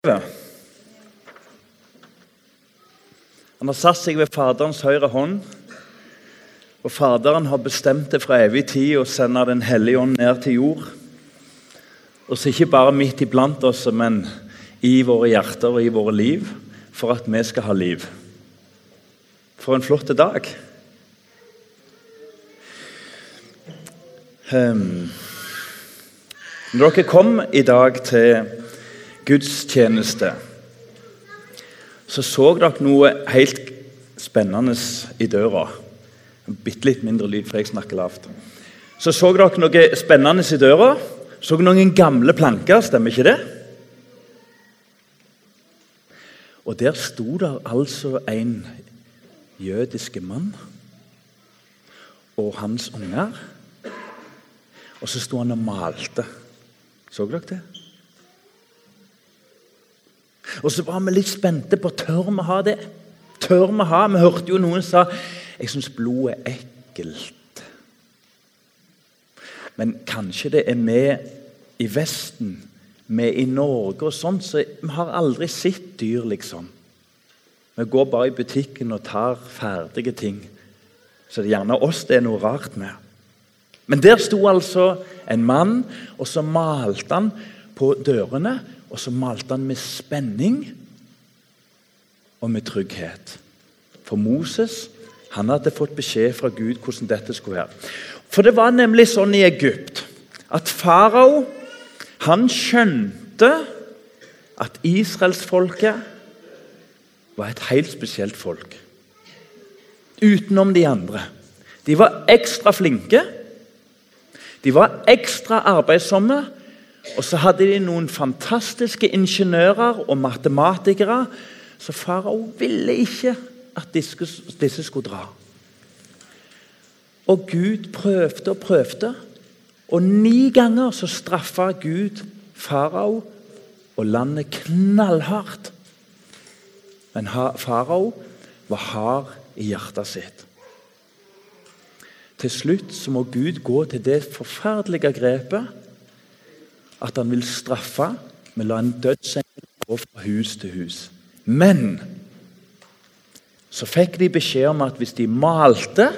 Han har satt seg ved Faderens høyre hånd. Og Faderen har bestemt det fra evig tid å sende Den hellige ånd ned til jord. Og så ikke bare midt iblant oss, men i våre hjerter og i våre liv, for at vi skal ha liv. For en flott dag. Um, når dere kom i dag til gudstjeneste, så så dere noe helt spennende i døra. Bitte litt mindre lyd, for jeg snakker lavt. Så så dere noe spennende i døra. Så dere noen gamle planker, stemmer ikke det? Og der sto der altså en jødiske mann og hans unger. Og så sto han og malte. Så dere det? Og så var vi litt spente på tør vi ha det. Tør vi ha? Vi hørte jo noen sa jeg syns blod er ekkelt. Men kanskje det er vi i Vesten, vi i Norge og sånn, så vi har aldri sett dyr, liksom. Vi går bare i butikken og tar ferdige ting. Så det er gjerne oss det er noe rart med. Men der sto altså en mann, og så malte han på dørene. Og så malte han med spenning og med trygghet. For Moses han hadde fått beskjed fra Gud hvordan dette skulle være. For det var nemlig sånn i Egypt at farao han skjønte at israelsfolket var et helt spesielt folk. Utenom de andre. De var ekstra flinke. De var ekstra arbeidsomme. Og så hadde de noen fantastiske ingeniører og matematikere. Så farao ville ikke at disse, skulle dra. Og Gud prøvde og prøvde. Og ni ganger så straffa Gud farao og landet knallhardt. Men farao var hard i hjertet sitt. Til slutt så må Gud gå til det forferdelige grepet at han vil straffe med å la en dødsengel gå fra hus til hus. Men så fikk de beskjed om at hvis de malte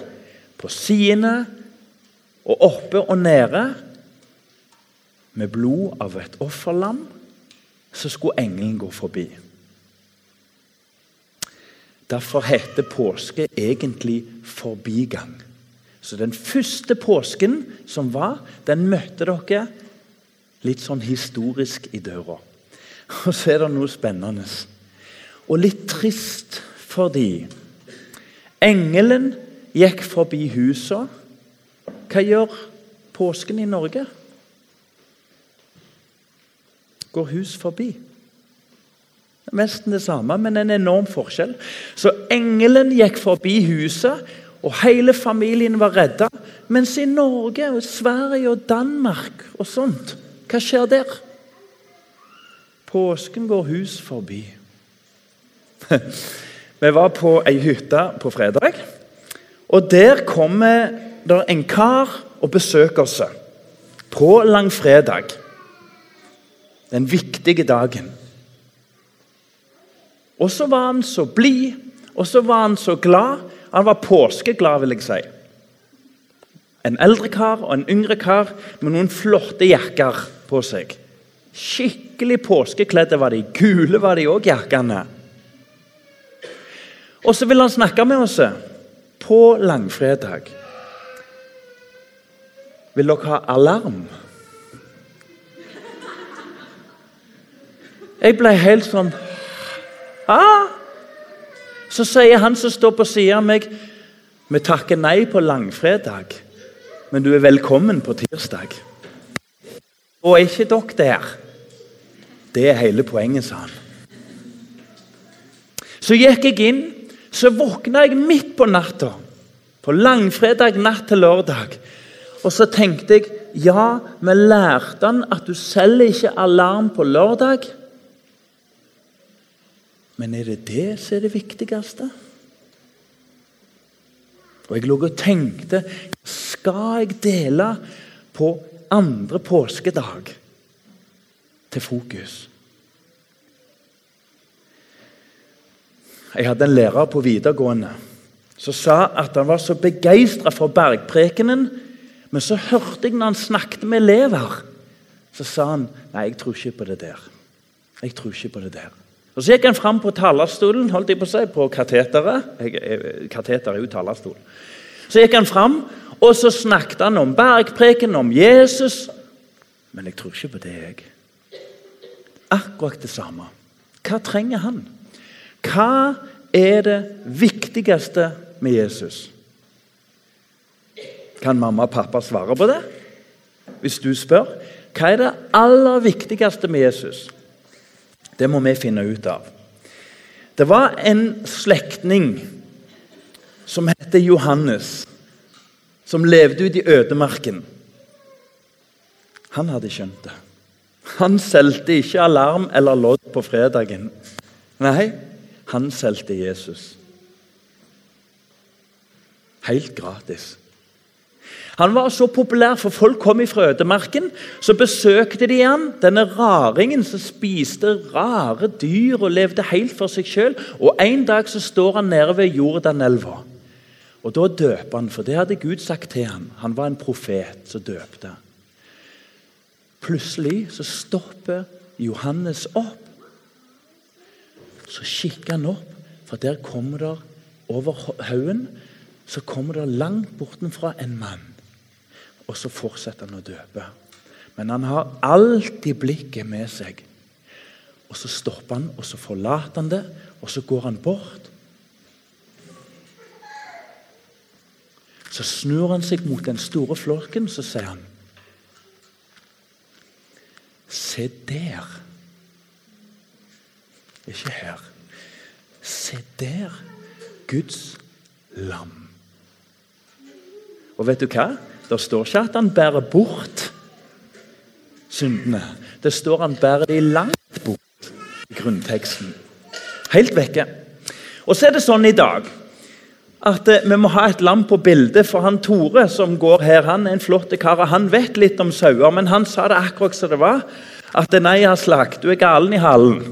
på sidene og oppe og nede med blod av et offerlam, så skulle engelen gå forbi. Derfor heter påske egentlig forbigang. Så den første påsken som var, den møtte dere litt sånn historisk i døra. Og så er det noe spennende. Og litt trist fordi engelen gikk forbi huset. Hva gjør påsken i Norge? Går hus forbi. Det er Nesten det samme, men en enorm forskjell. Så engelen gikk forbi huset, og hele familien var redda. Mens i Norge, og Sverige og Danmark og sånt, hva skjer der? Påsken går hus forbi. Vi var på ei hytte på fredag, og der kommer det en kar og besøker oss på langfredag. Den viktige dagen. Og så var han så blid, og så var han så glad. Han var påskeglad, vil jeg si. En eldre kar og en yngre kar med noen flotte jakker på seg. Skikkelig påskekledde var de. Gule var de òg, jakkene. Og så vil han snakke med oss på langfredag. Vil dere ha alarm? Jeg ble helt sånn ah. Så sier han som står på siden av meg, vi takker nei på langfredag, men du er velkommen på tirsdag. Og er ikke dere der? Det er hele poenget, sa han. Så gikk jeg inn, så våkna jeg midt på natta. På langfredag natt til lørdag. Og så tenkte jeg ja, vi lærte han at du selger ikke alarm på lørdag. Men er det det som er det viktigste? Og jeg lå og tenkte Skal jeg dele på andre påskedag til fokus? Jeg hadde en lærer på videregående som sa at han var så begeistra for bergprekenen, men så hørte jeg når han snakket med elever, så sa han nei, jeg tror ikke på det der. Jeg tror ikke på det der. Og Så gikk han fram på talerstolen, holdt jeg på å si, på kateteret. Kateter er jo talerstol. Så gikk han fram, og så snakket han om bergpreken, om Jesus. Men jeg tror ikke på det, jeg. Akkurat det samme. Hva trenger han? Hva er det viktigste med Jesus? Kan mamma og pappa svare på det? Hvis du spør. Hva er det aller viktigste med Jesus? Det må vi finne ut av. Det var en slektning som heter Johannes, som levde ute i ødemarken. Han hadde skjønt det. Han solgte ikke alarm eller lodd på fredagen. Nei, han solgte Jesus. Helt gratis. Han var så populær, for folk kom fra ødemarken. Så besøkte de han, denne raringen som spiste rare dyr og levde helt for seg sjøl. Og En dag så står han nede ved Jordanelva. Og Da døper han, for det hadde Gud sagt til ham. Han var en profet som døpte. Plutselig så stopper Johannes opp. Så kikker han opp, for der kommer det over haugen så kommer det langt bortenfra en mann. Og så fortsetter han å døpe. Men han har alltid blikket med seg. Og så stopper han, og så forlater han det, og så går han bort. Så snur han seg mot den store flokken, så sier han Se der. Ikke her. Se der. Guds lam. Og vet du hva? Det står ikke at han bærer bort syndene. Det står han bærer de langt bort i grunnteksten. Helt vekke. Og så er det sånn i dag at eh, vi må ha et lam på bildet, for han Tore som går her, han er en flott kar. og Han vet litt om sauer, men han sa det akkurat som det var. At nei, Aslak, du er galen i halen'.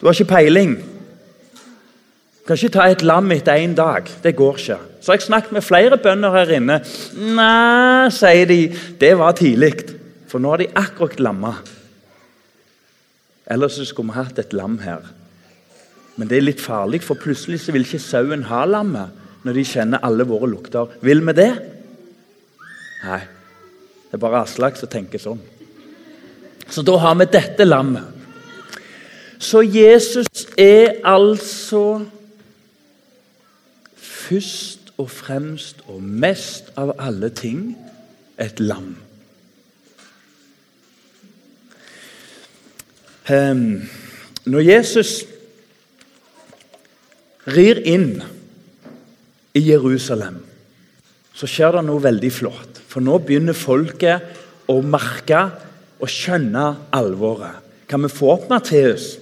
Du har ikke peiling. Du kan ikke ta et lam etter én dag. Det går ikke. Så har jeg snakket med flere bønder her inne. Nei, sier de, det var tidlig. For nå har de akkurat lamma. Ellers skulle vi hatt et lam her. Men det er litt farlig, for plutselig så vil ikke sauen ha lammet når de kjenner alle våre lukter. Vil vi det? Nei. Det er bare Aslak som tenker sånn. Så da har vi dette lammet. Så Jesus er altså først og fremst og mest av alle ting et lam. Um, når Jesus rir inn i Jerusalem, så skjer det noe veldig flott. For nå begynner folket å merke og skjønne alvoret. Kan vi få opp Matteus?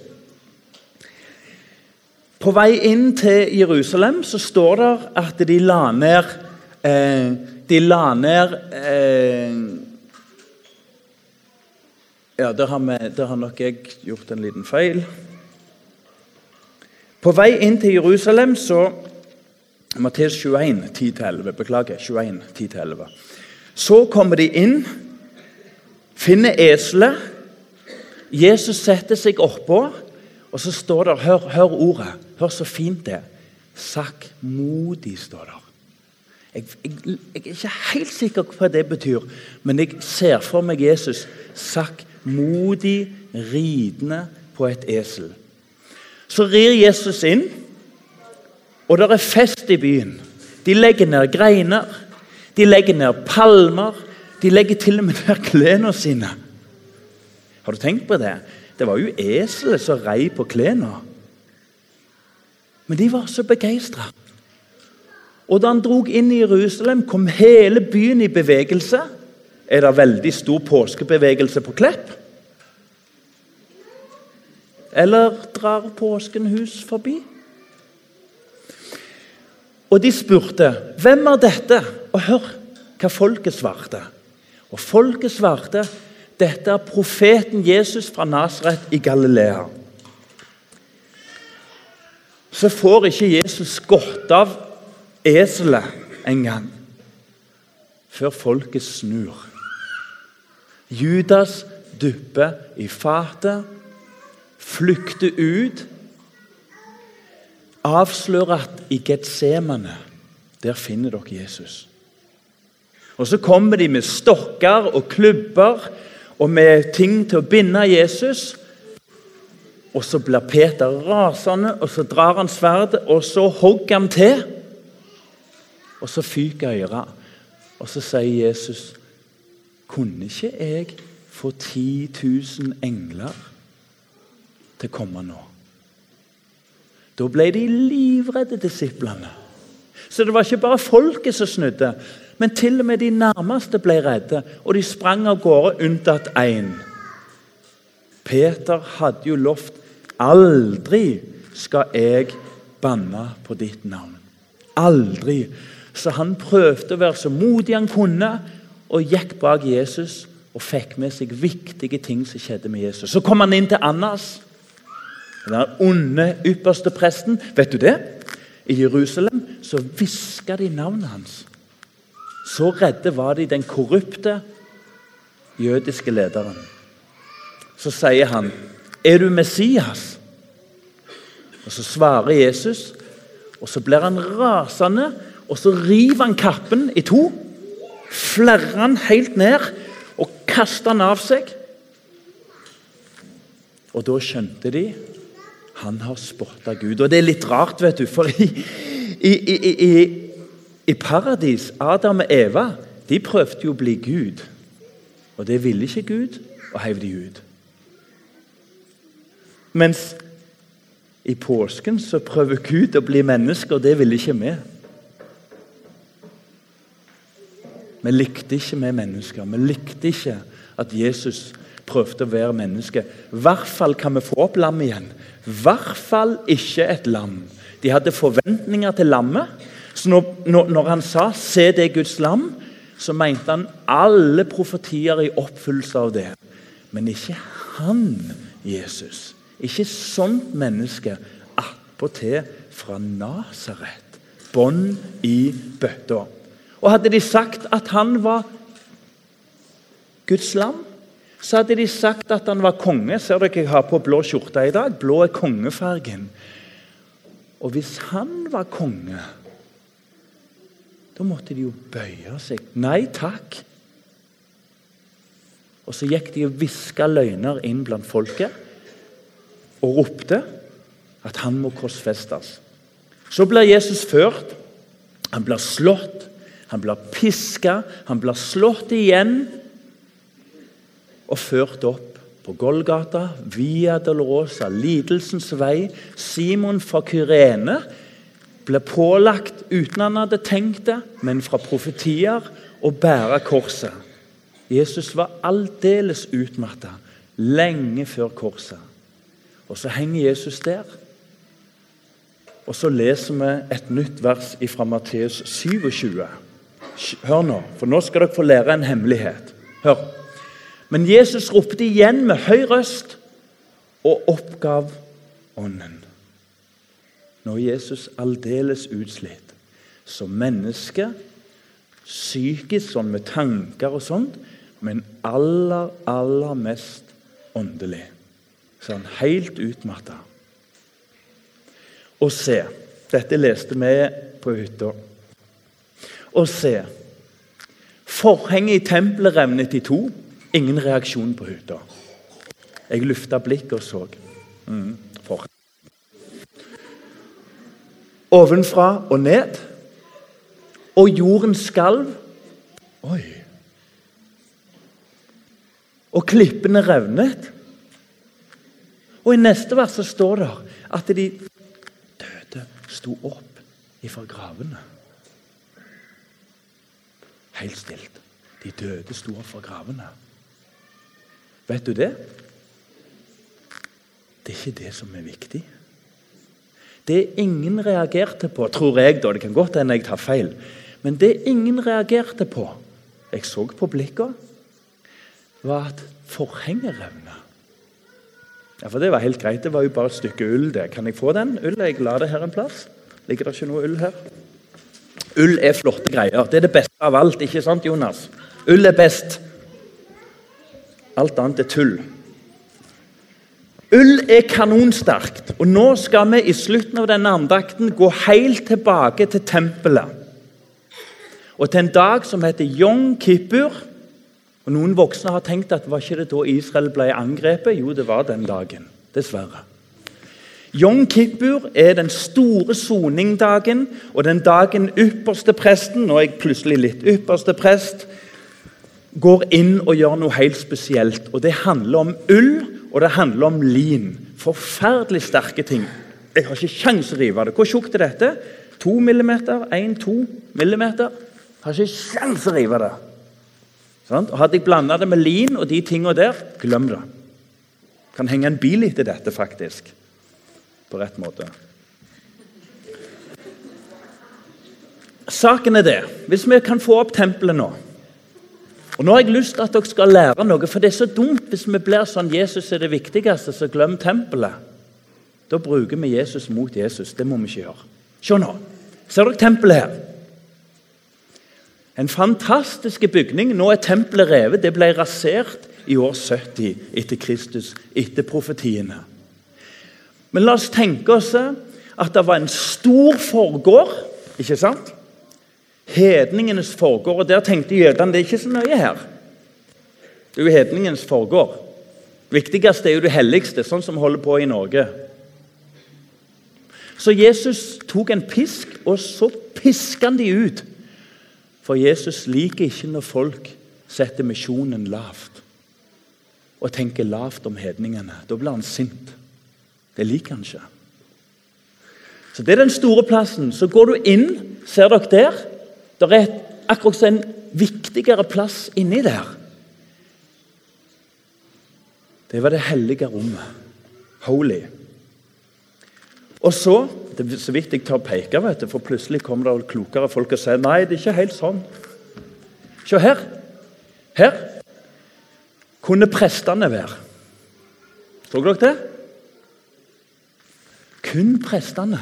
På vei inn til Jerusalem så står det at de la ned eh, De la ned eh, Ja, der har, vi, der har, nok jeg gjort en liten feil. På vei inn til Jerusalem så Matteus 21, 10-11. Beklager. 21, 10-11. Så kommer de inn, finner eselet. Jesus setter seg oppå. Og så står det Hør, hør ordet. Hør så fint det er. Sakkmodig, står det. Jeg, jeg, jeg, er ikke helt sikker på hva det betyr, men jeg ser for meg Jesus sakkmodig ridende på et esel. Så rir Jesus inn, og det er fest i byen. De legger ned greiner, de legger ned palmer, de legger til og med ned klærne sine. Har du tenkt på det? Det var jo eselet som rei på klærne. Men de var så begeistra. Og da han drog inn i Jerusalem, kom hele byen i bevegelse. Er det veldig stor påskebevegelse på Klepp? Eller drar påskenhus forbi? Og de spurte hvem er dette? Og hør hva folket svarte. Og folket svarte dette er profeten Jesus fra Nasaret i Galilea. så får ikke Jesus godt av eselet engang før folket snur. Judas dupper i fatet, flykter ut, avslører at i Getsemane der finner dere Jesus. Og Så kommer de med stokker og klubber og med ting til å binde Jesus. Og så blir Peter rasende, og så drar han sverdet, og så hogger han til. Og så fyker øret. Og så sier Jesus, 'Kunne ikke jeg få 10 000 engler til å komme nå?' Da ble de livredde, disiplene. Så det var ikke bare folket som snudde, men til og med de nærmeste ble redde, og de sprang av gårde, unntatt én. Peter hadde jo lovt aldri skal jeg banne på ditt navn. Aldri. Så han prøvde å være så modig han kunne, og gikk bak Jesus og fikk med seg viktige ting som skjedde med Jesus. Så kom han inn til Annas, den onde ypperste presten. Vet du det? I Jerusalem så hviska de navnet hans. Så redde var de den korrupte jødiske lederen. Så sier han, 'Er du Messias?' Og Så svarer Jesus, og så blir han rasende, og så river han kappen i to. Flerrer han helt ned og kaster han av seg. Og da skjønte de han har spotta Gud. Og det er litt rart, vet du, for i, i, i, i paradis, Adam og Eva, de prøvde jo å bli Gud. Og det ville ikke Gud, og heiv de ut. Mens i påsken så prøver Gud å bli menneske, og det ville ikke vi. Vi likte ikke vi mennesker. Vi likte ikke at Jesus prøvde å være menneske. I hvert fall kan vi få opp lam igjen. I hvert fall ikke et lam. De hadde forventninger til lammet. Så når, når, han sa 'se det Guds lam', så mente han alle profetier i oppfyllelse av det. Men ikke han, Jesus. Ikke sånt menneske. Attpåtil fra Nasaret. Bånd i bøtta. Og hadde de sagt at han var Guds lam, så hadde de sagt at han var konge. Ser dere jeg har på blå skjorte i dag? Blå er kongefargen. Og hvis han var konge, da måtte de jo bøye seg. Nei takk. Og så gikk de og hviska løgner inn blant folket og ropte at han må korsfestes. Så blir Jesus ført. Han blir slått, han blir piska, han blir slått igjen og ført opp på Golgata, Via Dolorosa, lidelsens vei. Simon fra Kyrene ble pålagt, uten han hadde tenkt det, men fra profetier, å bære korset. Jesus var aldeles utmatta lenge før korset. Og så henger Jesus der. Og så leser vi et nytt vers fra Matteus 27. Hør nå, for nå skal dere få lære en hemmelighet. Hør. Men Jesus ropte igjen med høy røst og oppgav ånden. Nå er Jesus aldeles utslitt som menneske, psykisk sånn med tanker og sånt, men aller, aller mest åndelig. Så han helt utmatta. Og se Dette leste vi på hytta. Og se Forhenget i tempelet revnet i to. Ingen reaksjon på hytta. Jeg lufta blikket og så. Mm, for. Ovenfra og ned. Og jorden skalv. Oi. Og klippene revnet. Og i neste vers så står det at de døde sto opp ifra gravene. Helt stilt. De døde sto opp fra gravene. Vet du det? Det er ikke det som er viktig. Det ingen reagerte på, tror jeg, da, det kan godt hende jeg tar feil, men det ingen reagerte på, jeg så på blikket, var at forhenget revna. Ja, for Det var helt greit. Det var jo bare et stykke ull. det. Kan jeg få den ulla? Jeg la det her en plass. Ligger det ikke noe ull her? Ull er flotte greier. Det er det beste av alt, ikke sant, Jonas? Ull er best. Alt annet er tull. Ull er kanonsterkt. Og nå skal vi i slutten av denne andakten gå helt tilbake til tempelet. Og til en dag som heter Yom Kippur. Og Noen voksne har tenkt at var ikke det da Israel ble angrepet? Jo, det var den dagen. Dessverre. Yom Kippur er den store soningdagen og den dagen ypperste presten nå er jeg plutselig litt ypperste prest, går inn og gjør noe helt spesielt. Og Det handler om ull, og det handler om lin. Forferdelig sterke ting. Jeg har ikke kjangs å rive det. Hvor tjukt er dette? 2 millimeter? 1-2 millimeter? Jeg har ikke kjangs å rive det. Sånn? Og Hadde jeg blanda det med lin og de tinga der, glem det. Kan henge en bil etter dette, faktisk. På rett måte. Saken er det, hvis vi kan få opp tempelet nå og Nå har jeg lyst til at dere skal lære noe, for det er så dumt hvis vi blir sånn Jesus er det viktigste, så glem tempelet. Da bruker vi Jesus mot Jesus. Det må vi ikke gjøre. Se nå. Ser dere tempelet her? En fantastisk bygning. Nå er tempelet revet. Det ble rasert i år 70 etter Kristus, etter profetiene. Men la oss tenke oss at det var en stor forgård. ikke sant? Hedningenes forgård. Og der tenkte jødene det er ikke så nøye her. Det er jo hedningens forgård. Viktigst er jo det helligste, sånn som holder på i Norge. Så Jesus tok en pisk, og så piska han de ut. For Jesus liker ikke når folk setter misjonen lavt og tenker lavt om hedningene. Da blir han sint. Det liker han ikke. Så Det er den store plassen. Så går du inn, ser dere der. Det er akkurat en viktigere plass inni der. Det var det hellige rommet. Holy. Og så det er så vidt jeg tør peke, vet du, for plutselig kommer det klokere folk og sier nei, det er ikke helt sånn. Se her. Her kunne prestene være. Så dere det? Kun prestene.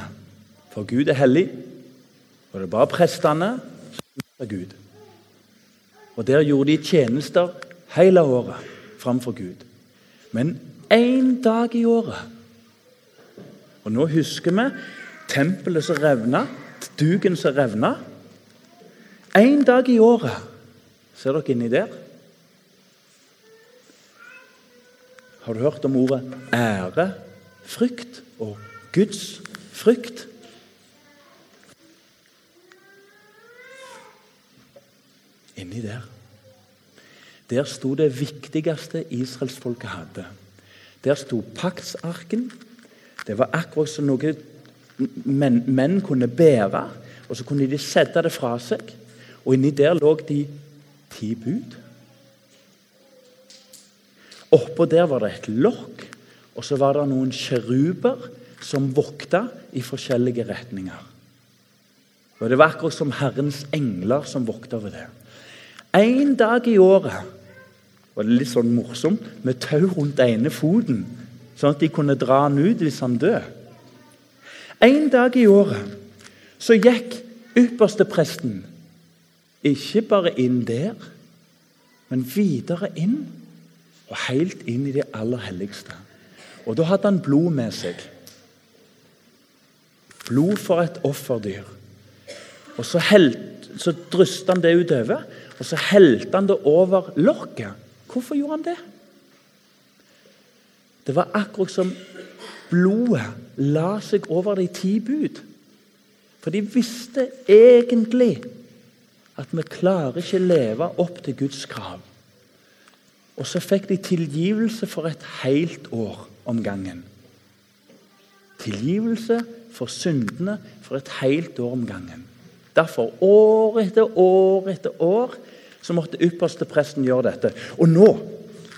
For Gud er hellig, og det er bare prestene er Gud. Og Der gjorde de tjenester hele året framfor Gud. Men én dag i året Og nå husker vi tempelet som revna, duken som revna. Én dag i året. Ser dere inni der? Har du hørt om ordet ære, frykt og Guds frykt? Inni der. Der sto det viktigste israelsfolket hadde. Der sto paktsarken. Det var akkurat som noe menn, menn kunne bære. Og så kunne de sette det fra seg. Og inni der lå de ti bud. Oppå der var det et lokk, og så var det noen kjeruber som vokta i forskjellige retninger. Og Det var akkurat som Herrens engler som vokta over det. En dag i året var det litt sånn morsomt med tau rundt ene foten, sånn at de kunne dra han ut hvis han døde. En dag i året så gikk ypperstepresten ikke bare inn der, men videre inn og helt inn i det aller helligste. Og Da hadde han blod med seg. Blod for et offerdyr. Og Så, held, så drystet han det utover, og så helte han det over lokket. Hvorfor gjorde han det? Det var akkurat som blodet la seg over de ti bud. For de visste egentlig at vi klarer ikke leve opp til Guds krav. Og så fikk de tilgivelse for et helt år om gangen. Tilgivelse for syndene for et helt år om gangen. Derfor, år etter år etter år, så måtte ypperste presten gjøre dette. Og nå,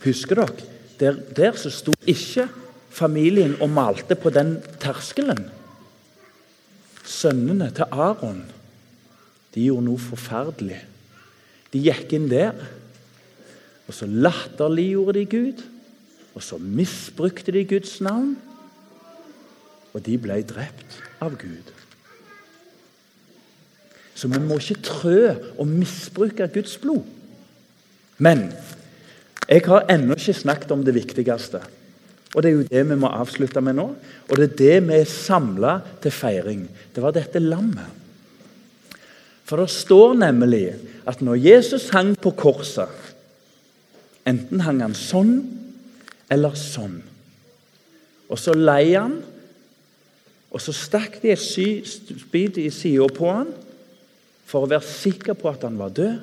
husker dere, der, der så sto ikke familien og malte på den terskelen. Sønnene til Aron de gjorde noe forferdelig. De gikk inn der, og så latterliggjorde de Gud. Og så misbrukte de Guds navn, og de ble drept av Gud. Så vi må ikke trø og misbruke Guds blod. Men jeg har ennå ikke snakket om det viktigste. Og Det er jo det vi må avslutte med nå. Og det er det vi er samla til feiring. Det var dette lammet. For det står nemlig at når Jesus hang på korset Enten hang han sånn eller sånn. Og så lei han, og så stakk de et spyd i sida på han for å være sikker på at han var død.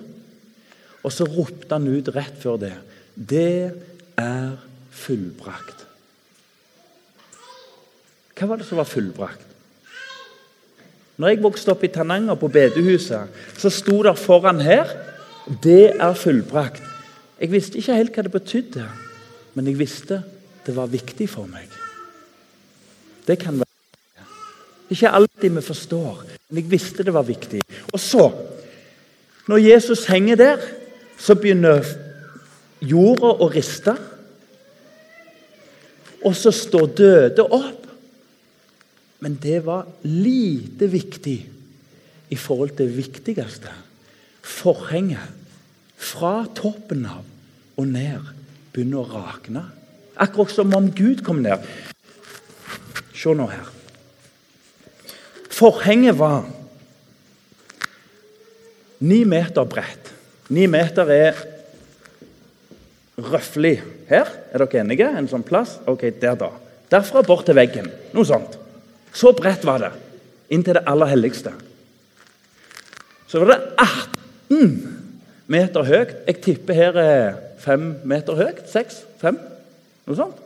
Og så ropte han ut rett før det Det er fullbrakt. Hva var det som var fullbrakt? Når jeg vokste opp i Tananger, på bedehuset, så sto det foran her Det er fullbrakt. Jeg visste ikke helt hva det betydde, men jeg visste det var viktig for meg. Det kan være Ikke alltid vi forstår, men jeg visste det var viktig. Og så, når Jesus henger der, så begynner jorda å riste. Og så står døde opp. Men det var lite viktig i forhold til det viktigste. Forhenget fra toppen av og ned begynner å rakne. Akkurat som om Gud kom ned. Se nå her. Forhenget var ni meter bredt. Ni meter er røftlig her. Er dere enige? En sånn plass? Ok, der, da. Derfra bort til veggen. Noe sånt. Så bredt var det. Inn til det aller helligste. Så var det 18 meter høyt. Jeg tipper her er fem meter høyt. Seks? Fem? Noe sånt.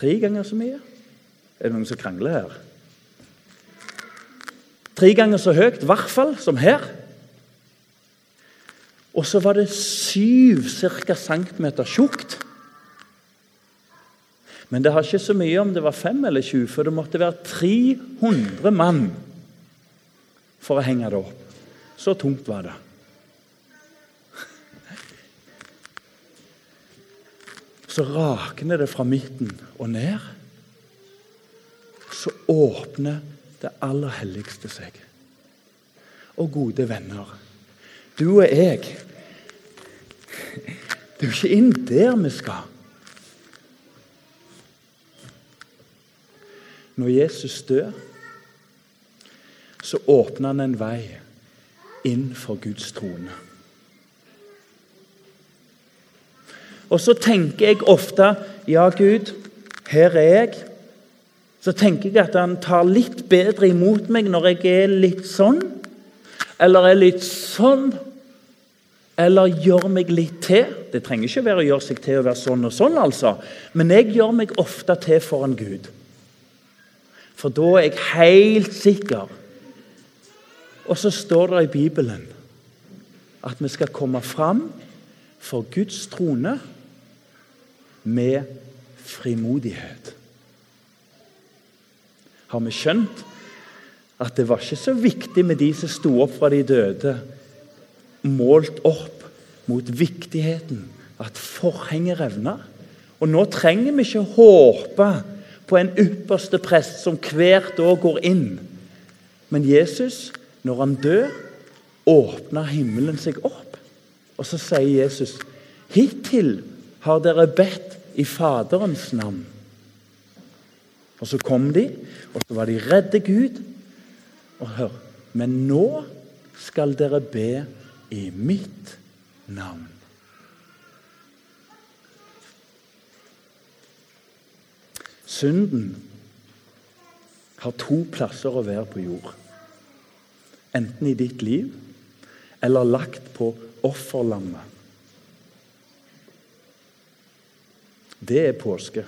Tre ganger så mye. Er det noen som krangler her? Tre ganger så høyt, i hvert fall, som her. Og så var det syv cirka centimeter tjukt. Men det har ikke så mye om det var fem eller sju, for det måtte være 300 mann for å henge det opp. Så tungt var det. Så rakner det fra midten og ned. Så åpner det aller helligste seg. Og gode venner, du og jeg Det er jo ikke inn der vi skal. Når Jesus dør, så åpner han en vei inn for Guds trone. Og så tenker jeg ofte Ja, Gud, her er jeg. Så tenker jeg at han tar litt bedre imot meg når jeg er litt sånn, eller er litt sånn, eller gjør meg litt til. Det trenger ikke være å gjøre seg til å være sånn og sånn, altså. Men jeg gjør meg ofte til foran Gud. For da er jeg helt sikker. Og så står det i Bibelen at vi skal komme fram for Guds trone med frimodighet. Har vi skjønt at det var ikke så viktig med de som sto opp fra de døde, målt opp mot viktigheten at forhenget revna? Og nå trenger vi ikke håpe på en ypperste prest som hvert år går inn. Men Jesus, når han dør, åpner himmelen seg opp. Og så sier Jesus, 'Hittil har dere bedt i Faderens navn.' Og så kom de, og så var de redde Gud. Og hør, men nå skal dere be i mitt navn. Synden har to plasser å være på jord. Enten i ditt liv eller lagt på offerlammet. Det er påske.